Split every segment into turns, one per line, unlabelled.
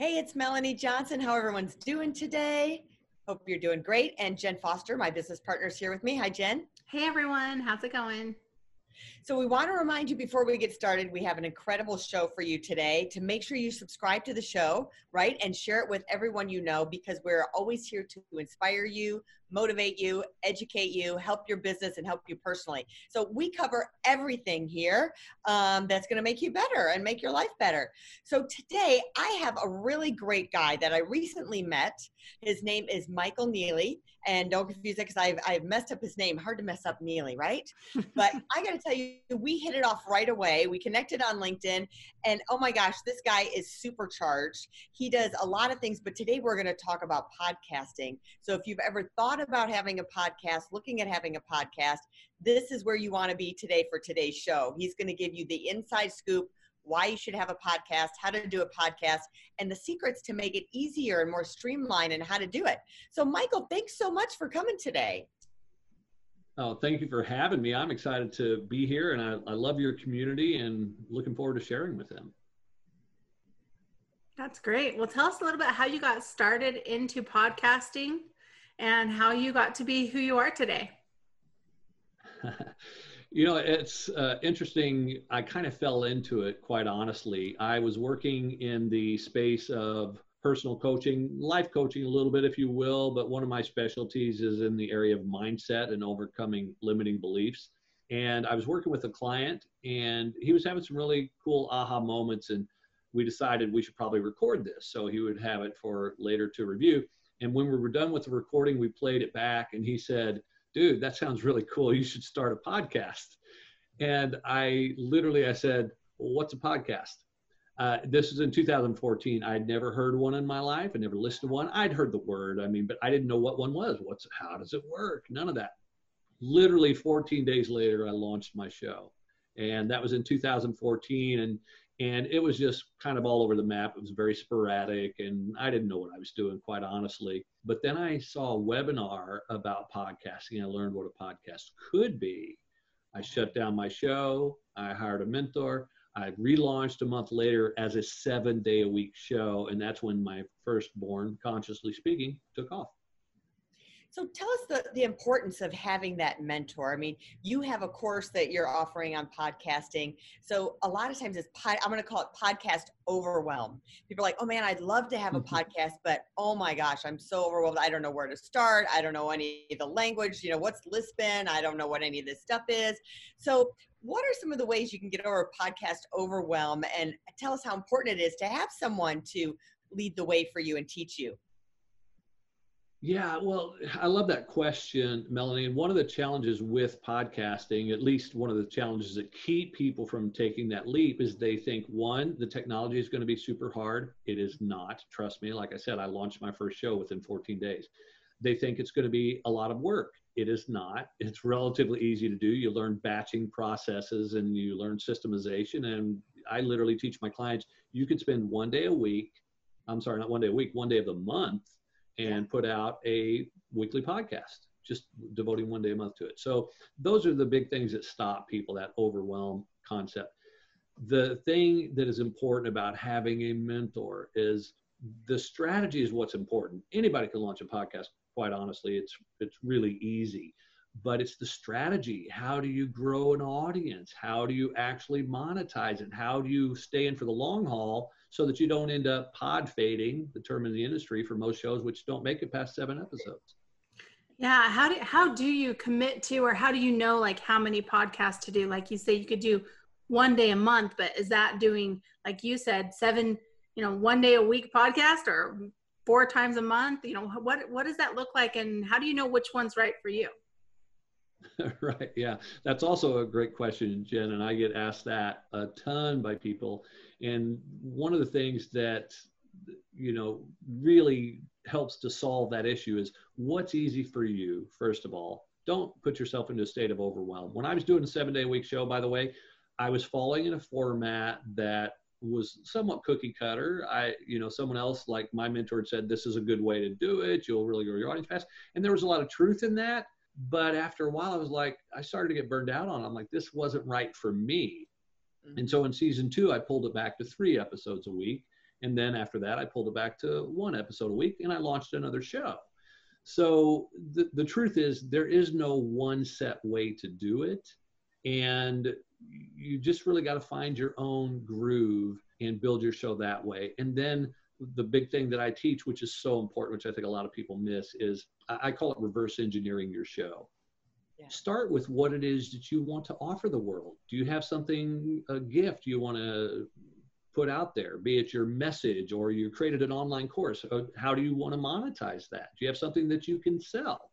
Hey, it's Melanie Johnson. How everyone's doing today? Hope you're doing great. And Jen Foster, my business partner, is here with me. Hi, Jen.
Hey, everyone. How's it going?
So we want to remind you before we get started, we have an incredible show for you today to make sure you subscribe to the show, right? And share it with everyone you know because we're always here to inspire you, motivate you, educate you, help your business, and help you personally. So we cover everything here um, that's going to make you better and make your life better. So today I have a really great guy that I recently met. His name is Michael Neely. And don't confuse it because I've, I've messed up his name. Hard to mess up Neely, right? but I got to tell you, we hit it off right away. We connected on LinkedIn. And oh my gosh, this guy is supercharged. He does a lot of things, but today we're going to talk about podcasting. So if you've ever thought thought about having a podcast, looking at having a podcast, this is where you want to be today for today's show. He's going to give you the inside scoop why you should have a podcast, how to do a podcast, and the secrets to make it easier and more streamlined and how to do it. So, Michael, thanks so much for coming today.
Oh, thank you for having me. I'm excited to be here and I, I love your community and looking forward to sharing with them.
That's great. Well, tell us a little bit how you got started into podcasting and how you got to be who you are today.
you know, it's uh, interesting. I kind of fell into it, quite honestly. I was working in the space of personal coaching, life coaching a little bit, if you will, but one of my specialties is in the area of mindset and overcoming limiting beliefs. And I was working with a client, and he was having some really cool aha moments, and we decided we should probably record this so he would have it for later to review. And when we were done with the recording, we played it back and he said, dude, that sounds really cool. You should start a podcast. And I literally, I said, well, what's a podcast? Uh, this was in 2014. I'd never heard one in my life. I never listened to one. I'd heard the word. I mean, but I didn't know what one was. What's how does it work? None of that. Literally 14 days later, I launched my show, and that was in 2014. And and it was just kind of all over the map. It was very sporadic, and I didn't know what I was doing, quite honestly. But then I saw a webinar about podcasting. I learned what a podcast could be. I shut down my show. I hired a mentor. I relaunched a month later as a seven day a week show, and that's when my firstborn, consciously speaking, took off.
So tell us the, the importance of having that mentor. I mean, you have a course that you're offering on podcasting. So a lot of times it's pod, I'm going to call it podcast overwhelm. People are like, oh man, I'd love to have a mm-hmm. podcast, but oh my gosh, I'm so overwhelmed. I don't know where to start. I don't know any of the language. You know, what's Libsyn? I don't know what any of this stuff is. So what are some of the ways you can get over podcast overwhelm and tell us how important it is to have someone to lead the way for you and teach you?
Yeah, well, I love that question, Melanie. And one of the challenges with podcasting, at least one of the challenges that keep people from taking that leap, is they think one, the technology is going to be super hard. It is not. Trust me. Like I said, I launched my first show within 14 days. They think it's going to be a lot of work. It is not. It's relatively easy to do. You learn batching processes and you learn systemization. And I literally teach my clients you can spend one day a week, I'm sorry, not one day a week, one day of the month and put out a weekly podcast, just devoting one day a month to it. So those are the big things that stop people, that overwhelm concept. The thing that is important about having a mentor is the strategy is what's important. Anybody can launch a podcast, quite honestly. It's it's really easy. But it's the strategy. How do you grow an audience? How do you actually monetize it? How do you stay in for the long haul so that you don't end up pod fading, the term in the industry for most shows, which don't make it past seven episodes.
Yeah. How do, how do you commit to, or how do you know like how many podcasts to do? Like you say, you could do one day a month, but is that doing, like you said, seven, you know, one day a week podcast or four times a month? You know, what, what does that look like? And how do you know which one's right for you?
right. Yeah. That's also a great question, Jen. And I get asked that a ton by people. And one of the things that you know, really helps to solve that issue is what's easy for you, first of all. Don't put yourself into a state of overwhelm. When I was doing a seven day week show, by the way, I was falling in a format that was somewhat cookie cutter. I, you know, someone else like my mentor said, this is a good way to do it. You'll really grow your audience fast. And there was a lot of truth in that. But after a while, I was like, I started to get burned out on. It. I'm like, this wasn't right for me. Mm-hmm. And so in season two, I pulled it back to three episodes a week. And then after that, I pulled it back to one episode a week and I launched another show. So the, the truth is, there is no one set way to do it. And you just really got to find your own groove and build your show that way. And then the big thing that I teach, which is so important, which I think a lot of people miss, is I call it reverse engineering your show. Yeah. Start with what it is that you want to offer the world. Do you have something, a gift you want to put out there, be it your message or you created an online course? Uh, how do you want to monetize that? Do you have something that you can sell?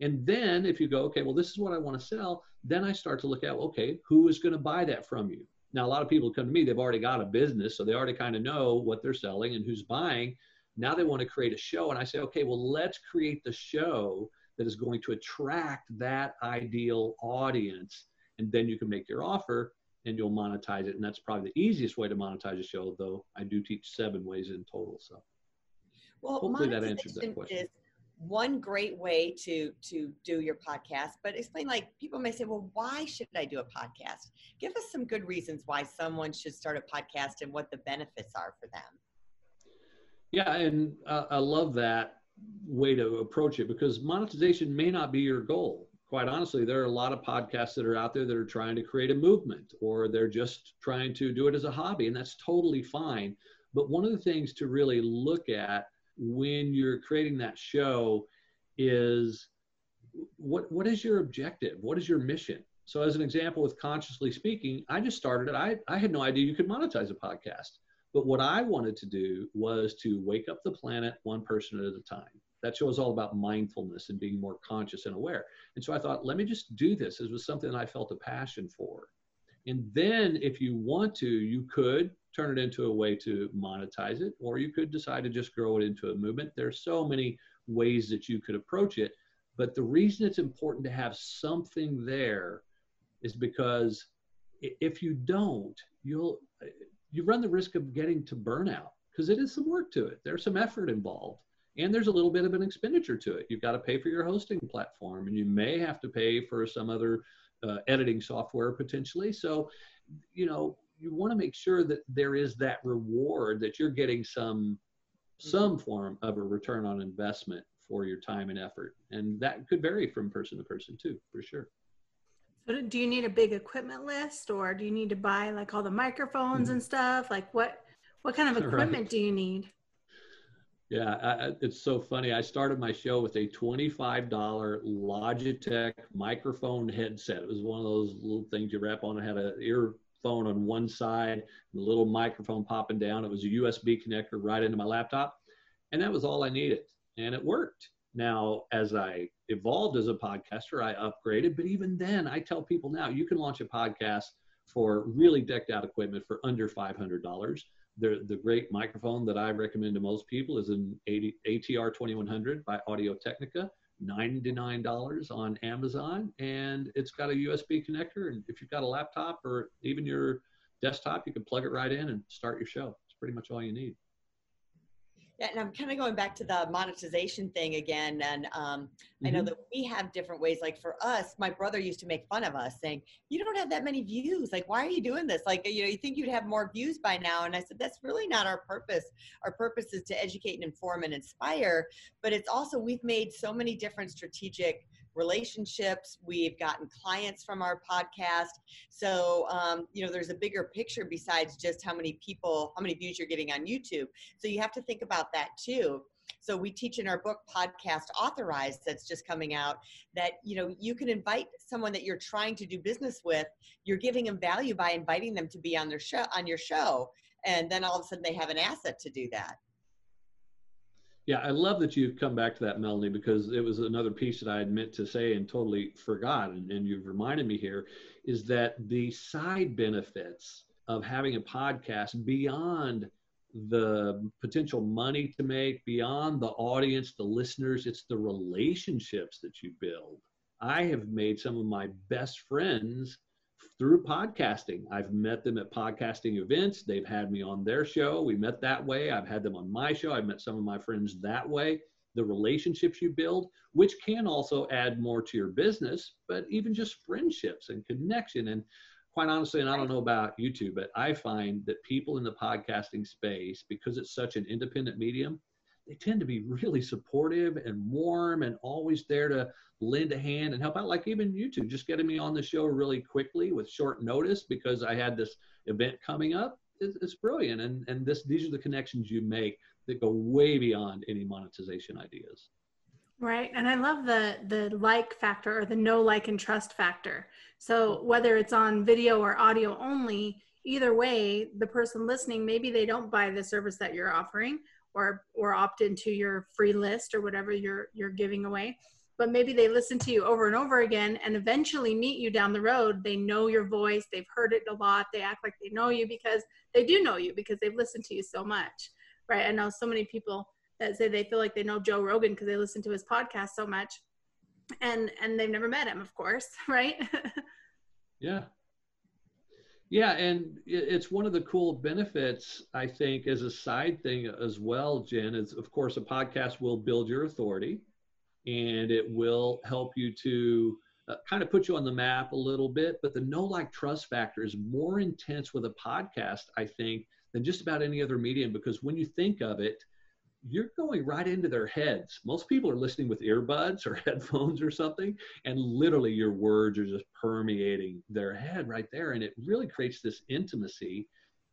And then if you go, okay, well, this is what I want to sell, then I start to look at, okay, who is going to buy that from you? Now, a lot of people come to me, they've already got a business, so they already kind of know what they're selling and who's buying. Now they want to create a show. And I say, okay, well, let's create the show that is going to attract that ideal audience. And then you can make your offer and you'll monetize it. And that's probably the easiest way to monetize a show, though I do teach seven ways in total. So
well, hopefully that answers that question. Is one great way to to do your podcast but explain like people may say well why should i do a podcast? Give us some good reasons why someone should start a podcast and what the benefits are for them.
Yeah and uh, i love that way to approach it because monetization may not be your goal. Quite honestly there are a lot of podcasts that are out there that are trying to create a movement or they're just trying to do it as a hobby and that's totally fine. But one of the things to really look at when you're creating that show is what what is your objective? What is your mission? So as an example with consciously speaking i just started it i, I had no idea you could monetize a podcast. But what i wanted to do was to wake up the planet one person at a time. That show is all about mindfulness and being more conscious and aware. And so i thought let me just do this. This was something i felt a passion for. And then if you want to you could turn it into a way to monetize it, or you could decide to just grow it into a movement. There's so many ways that you could approach it. But the reason it's important to have something there is because if you don't, you'll you run the risk of getting to burnout because it is some work to it. There's some effort involved and there's a little bit of an expenditure to it. You've got to pay for your hosting platform and you may have to pay for some other uh, editing software potentially. So, you know, you want to make sure that there is that reward that you're getting some some form of a return on investment for your time and effort and that could vary from person to person too for sure
so do you need a big equipment list or do you need to buy like all the microphones mm-hmm. and stuff like what what kind of equipment right. do you need
yeah, I, it's so funny. I started my show with a $25 Logitech microphone headset. It was one of those little things you wrap on. It had an ear phone on one side, the little microphone popping down. It was a USB connector right into my laptop. And that was all I needed. And it worked. Now, as I evolved as a podcaster, I upgraded. But even then, I tell people now you can launch a podcast for really decked out equipment for under $500. The, the great microphone that I recommend to most people is an ATR 2100 by Audio Technica. $99 on Amazon and it's got a USB connector. And if you've got a laptop or even your desktop, you can plug it right in and start your show. It's pretty much all you need.
Yeah, and I'm kind of going back to the monetization thing again. And um, mm-hmm. I know mm-hmm. that we have different ways. Like for us, my brother used to make fun of us saying, You don't have that many views. Like, why are you doing this? Like, you know, you think you'd have more views by now. And I said, That's really not our purpose. Our purpose is to educate and inform and inspire. But it's also, we've made so many different strategic relationships. We've gotten clients from our podcast. So, um, you know, there's a bigger picture besides just how many people, how many views you're getting on YouTube. So you have to think about that too. So we teach in our book podcast authorized that's just coming out that you know you can invite someone that you're trying to do business with you're giving them value by inviting them to be on their show on your show and then all of a sudden they have an asset to do that.
Yeah, I love that you've come back to that, Melanie, because it was another piece that I had meant to say and totally forgot. And, and you've reminded me here is that the side benefits of having a podcast beyond the potential money to make beyond the audience, the listeners, it's the relationships that you build. I have made some of my best friends through podcasting. I've met them at podcasting events. They've had me on their show. We met that way. I've had them on my show. I've met some of my friends that way. The relationships you build, which can also add more to your business, but even just friendships and connection. And quite honestly, and I don't know about YouTube, but I find that people in the podcasting space, because it's such an independent medium, they tend to be really supportive and warm and always there to lend a hand and help out. Like even you two, just getting me on the show really quickly with short notice because I had this event coming up. It's, it's brilliant, and and this these are the connections you make that go way beyond any monetization ideas.
Right. And I love the the like factor or the no like and trust factor. So whether it's on video or audio only, either way, the person listening maybe they don't buy the service that you're offering or or opt into your free list or whatever you're you're giving away. But maybe they listen to you over and over again and eventually meet you down the road. They know your voice, they've heard it a lot, they act like they know you because they do know you because they've listened to you so much. Right. I know so many people that say they feel like they know Joe Rogan because they listen to his podcast so much and and they've never met him of course right
yeah yeah and it's one of the cool benefits i think as a side thing as well jen is of course a podcast will build your authority and it will help you to uh, kind of put you on the map a little bit but the no like trust factor is more intense with a podcast i think than just about any other medium because when you think of it you're going right into their heads. Most people are listening with earbuds or headphones or something, and literally your words are just permeating their head right there. And it really creates this intimacy.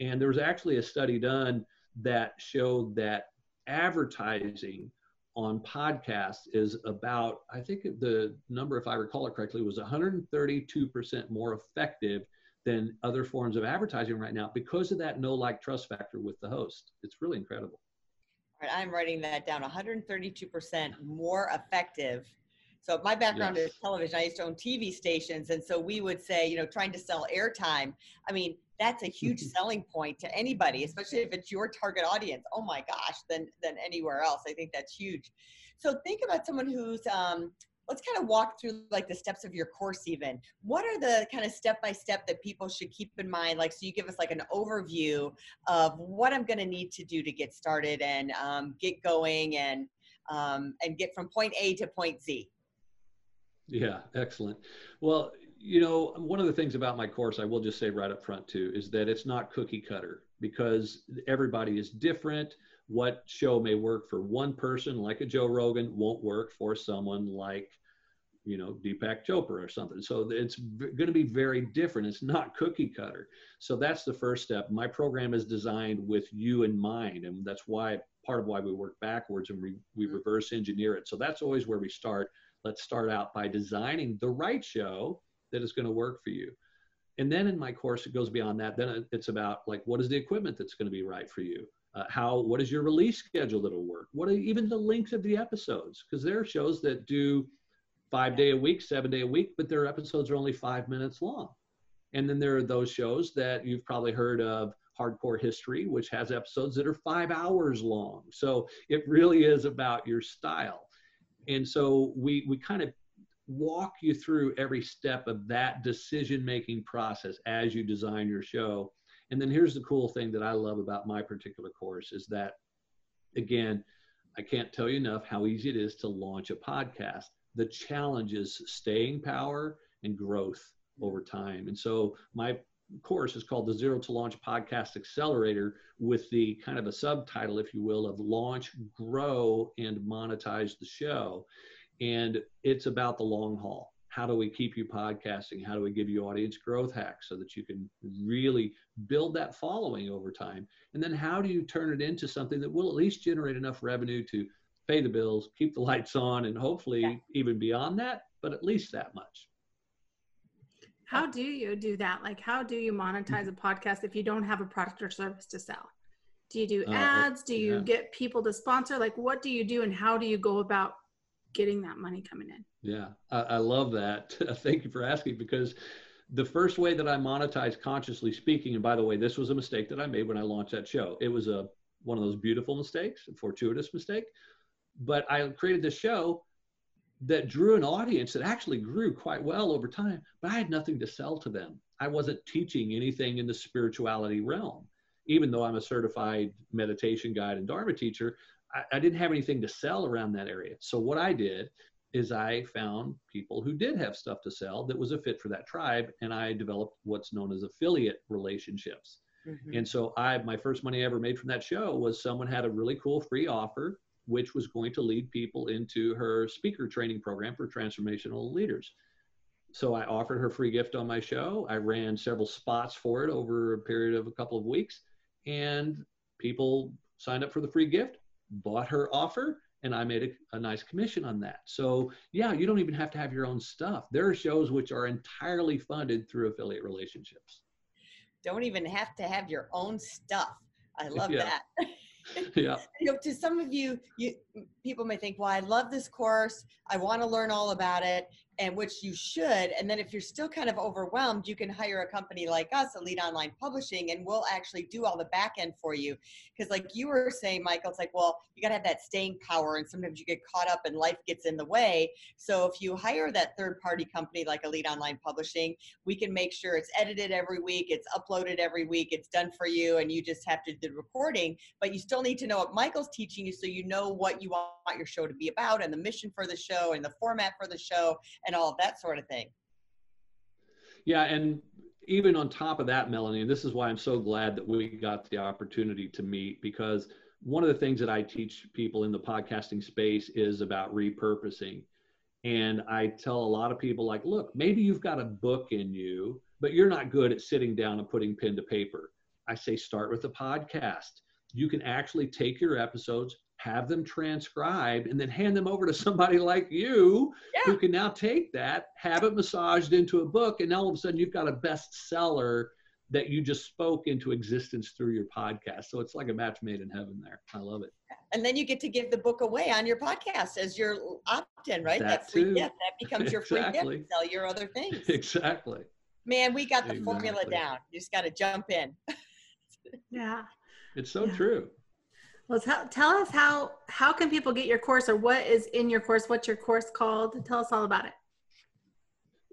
And there was actually a study done that showed that advertising on podcasts is about, I think the number, if I recall it correctly, was 132% more effective than other forms of advertising right now because of that no like trust factor with the host. It's really incredible.
I'm writing that down 132% more effective. So my background yes. is television. I used to own TV stations. And so we would say, you know, trying to sell airtime. I mean, that's a huge selling point to anybody, especially if it's your target audience. Oh my gosh, than than anywhere else. I think that's huge. So think about someone who's um, let's kind of walk through like the steps of your course even what are the kind of step by step that people should keep in mind like so you give us like an overview of what i'm going to need to do to get started and um, get going and um, and get from point a to point z
yeah excellent well you know one of the things about my course i will just say right up front too is that it's not cookie cutter because everybody is different what show may work for one person, like a Joe Rogan, won't work for someone like, you know, Deepak Chopra or something. So it's going to be very different. It's not cookie cutter. So that's the first step. My program is designed with you in mind, and that's why part of why we work backwards and we, we mm-hmm. reverse engineer it. So that's always where we start. Let's start out by designing the right show that is going to work for you. And then in my course, it goes beyond that. Then it's about like, what is the equipment that's going to be right for you? uh, how what is your release schedule that'll work what are even the length of the episodes because there are shows that do five day a week seven day a week but their episodes are only five minutes long and then there are those shows that you've probably heard of hardcore history which has episodes that are five hours long so it really is about your style and so we we kind of walk you through every step of that decision making process as you design your show and then here's the cool thing that I love about my particular course is that, again, I can't tell you enough how easy it is to launch a podcast. The challenge is staying power and growth over time. And so my course is called the Zero to Launch Podcast Accelerator with the kind of a subtitle, if you will, of Launch, Grow, and Monetize the Show. And it's about the long haul how do we keep you podcasting? How do we give you audience growth hacks so that you can really build that following over time? And then how do you turn it into something that will at least generate enough revenue to pay the bills, keep the lights on, and hopefully yeah. even beyond that, but at least that much.
How do you do that? Like, how do you monetize a podcast if you don't have a product or service to sell? Do you do uh, ads? Do you yeah. get people to sponsor? Like, what do you do and how do you go about getting that money coming in.
Yeah, I, I love that. Thank you for asking because the first way that I monetized consciously speaking, and by the way, this was a mistake that I made when I launched that show. It was a one of those beautiful mistakes, a fortuitous mistake. But I created this show that drew an audience that actually grew quite well over time, but I had nothing to sell to them. I wasn't teaching anything in the spirituality realm. Even though I'm a certified meditation guide and Dharma teacher, I, I didn't have anything to sell around that area. So what I did is I found people who did have stuff to sell that was a fit for that tribe, and I developed what's known as affiliate relationships. Mm-hmm. And so I my first money I ever made from that show was someone had a really cool free offer which was going to lead people into her speaker training program for transformational leaders. So I offered her free gift on my show. I ran several spots for it over a period of a couple of weeks, and people signed up for the free gift, bought her offer, and I made a, a, nice commission on that. So yeah, you don't even have to have your own stuff. There are shows which are entirely funded through affiliate relationships.
Don't even have to have your own stuff. I love yeah. that.
yeah.
you know, to some of you, you people may think, well, I love this course. I want to learn all about it and which you should. And then if you're still kind of overwhelmed, you can hire a company like us, Elite Online Publishing, and we'll actually do all the back end for you. Because like you were saying, Michael, it's like, well, you got to have that staying power, and sometimes you get caught up and life gets in the way. So if you hire that third party company like Elite Online Publishing, we can make sure it's edited every week, it's uploaded every week, it's done for you, and you just have to do the recording. But you still need to know what Michael's teaching you so you know what you want your show to be about and the mission for the show and the format for the show and all of that sort of thing.
Yeah, and even on top of that, Melanie, and this is why I'm so glad that we got the opportunity to meet because one of the things that I teach people in the podcasting space is about repurposing. And I tell a lot of people, like, look, maybe you've got a book in you, but you're not good at sitting down and putting pen to paper. I say, start with a podcast. You can actually take your episodes, have them transcribed, and then hand them over to somebody like you yeah. who can now take that, have it massaged into a book, and now all of a sudden you've got a bestseller that you just spoke into existence through your podcast. So it's like a match made in heaven there. I love it.
And then you get to give the book away on your podcast as your opt-in, right?
That,
that
free
too. gift. That becomes your
exactly.
free gift. Sell your other things.
Exactly.
Man, we got the exactly. formula down. You just got to jump in.
yeah.
It's so
yeah.
true.
Well, tell, tell us how how can people get your course or what is in your course? What's your course called? Tell us all about it.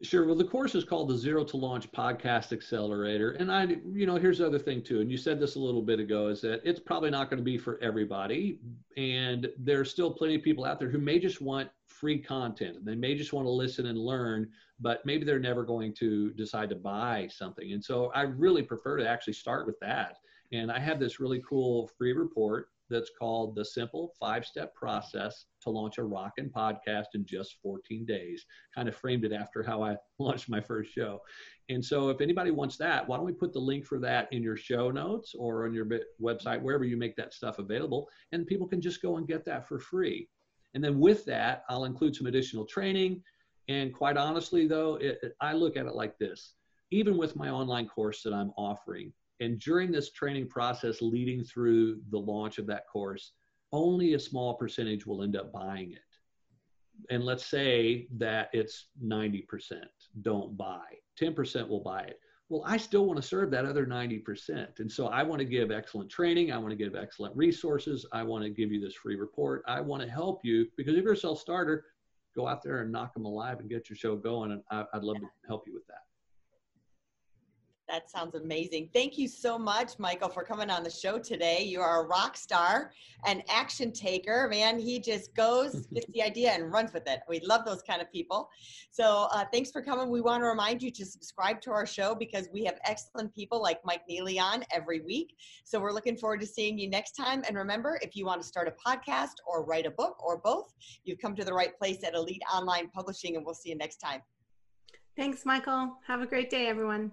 Sure. Well, the course is called the Zero to Launch Podcast Accelerator, and I, you know, here's the other thing too, and you said this a little bit ago, is that it's probably not going to be for everybody, and there's still plenty of people out there who may just want free content, and they may just want to listen and learn, but maybe they're never going to decide to buy something, and so I really prefer to actually start with that. And I have this really cool free report that's called the simple five step process to launch a rockin' podcast in just 14 days. Kind of framed it after how I launched my first show. And so, if anybody wants that, why don't we put the link for that in your show notes or on your website, wherever you make that stuff available, and people can just go and get that for free. And then with that, I'll include some additional training. And quite honestly, though, it, I look at it like this even with my online course that I'm offering, and during this training process leading through the launch of that course, only a small percentage will end up buying it. And let's say that it's 90% don't buy, 10% will buy it. Well, I still want to serve that other 90%. And so I want to give excellent training. I want to give excellent resources. I want to give you this free report. I want to help you because if you're a self starter, go out there and knock them alive and get your show going. And I, would love to help you with that.
That sounds amazing. Thank you so much, Michael, for coming on the show today. You are a rock star, an action taker. Man, he just goes, gets the idea, and runs with it. We love those kind of people. So uh, thanks for coming. We want to remind you to subscribe to our show because we have excellent people like Mike Neely on every week. So we're looking forward to seeing you next time. And remember, if you want to start a podcast or write a book or both, you've come to the right place at Elite Online Publishing, and we'll see you next time.
Thanks, Michael. Have a great day, everyone.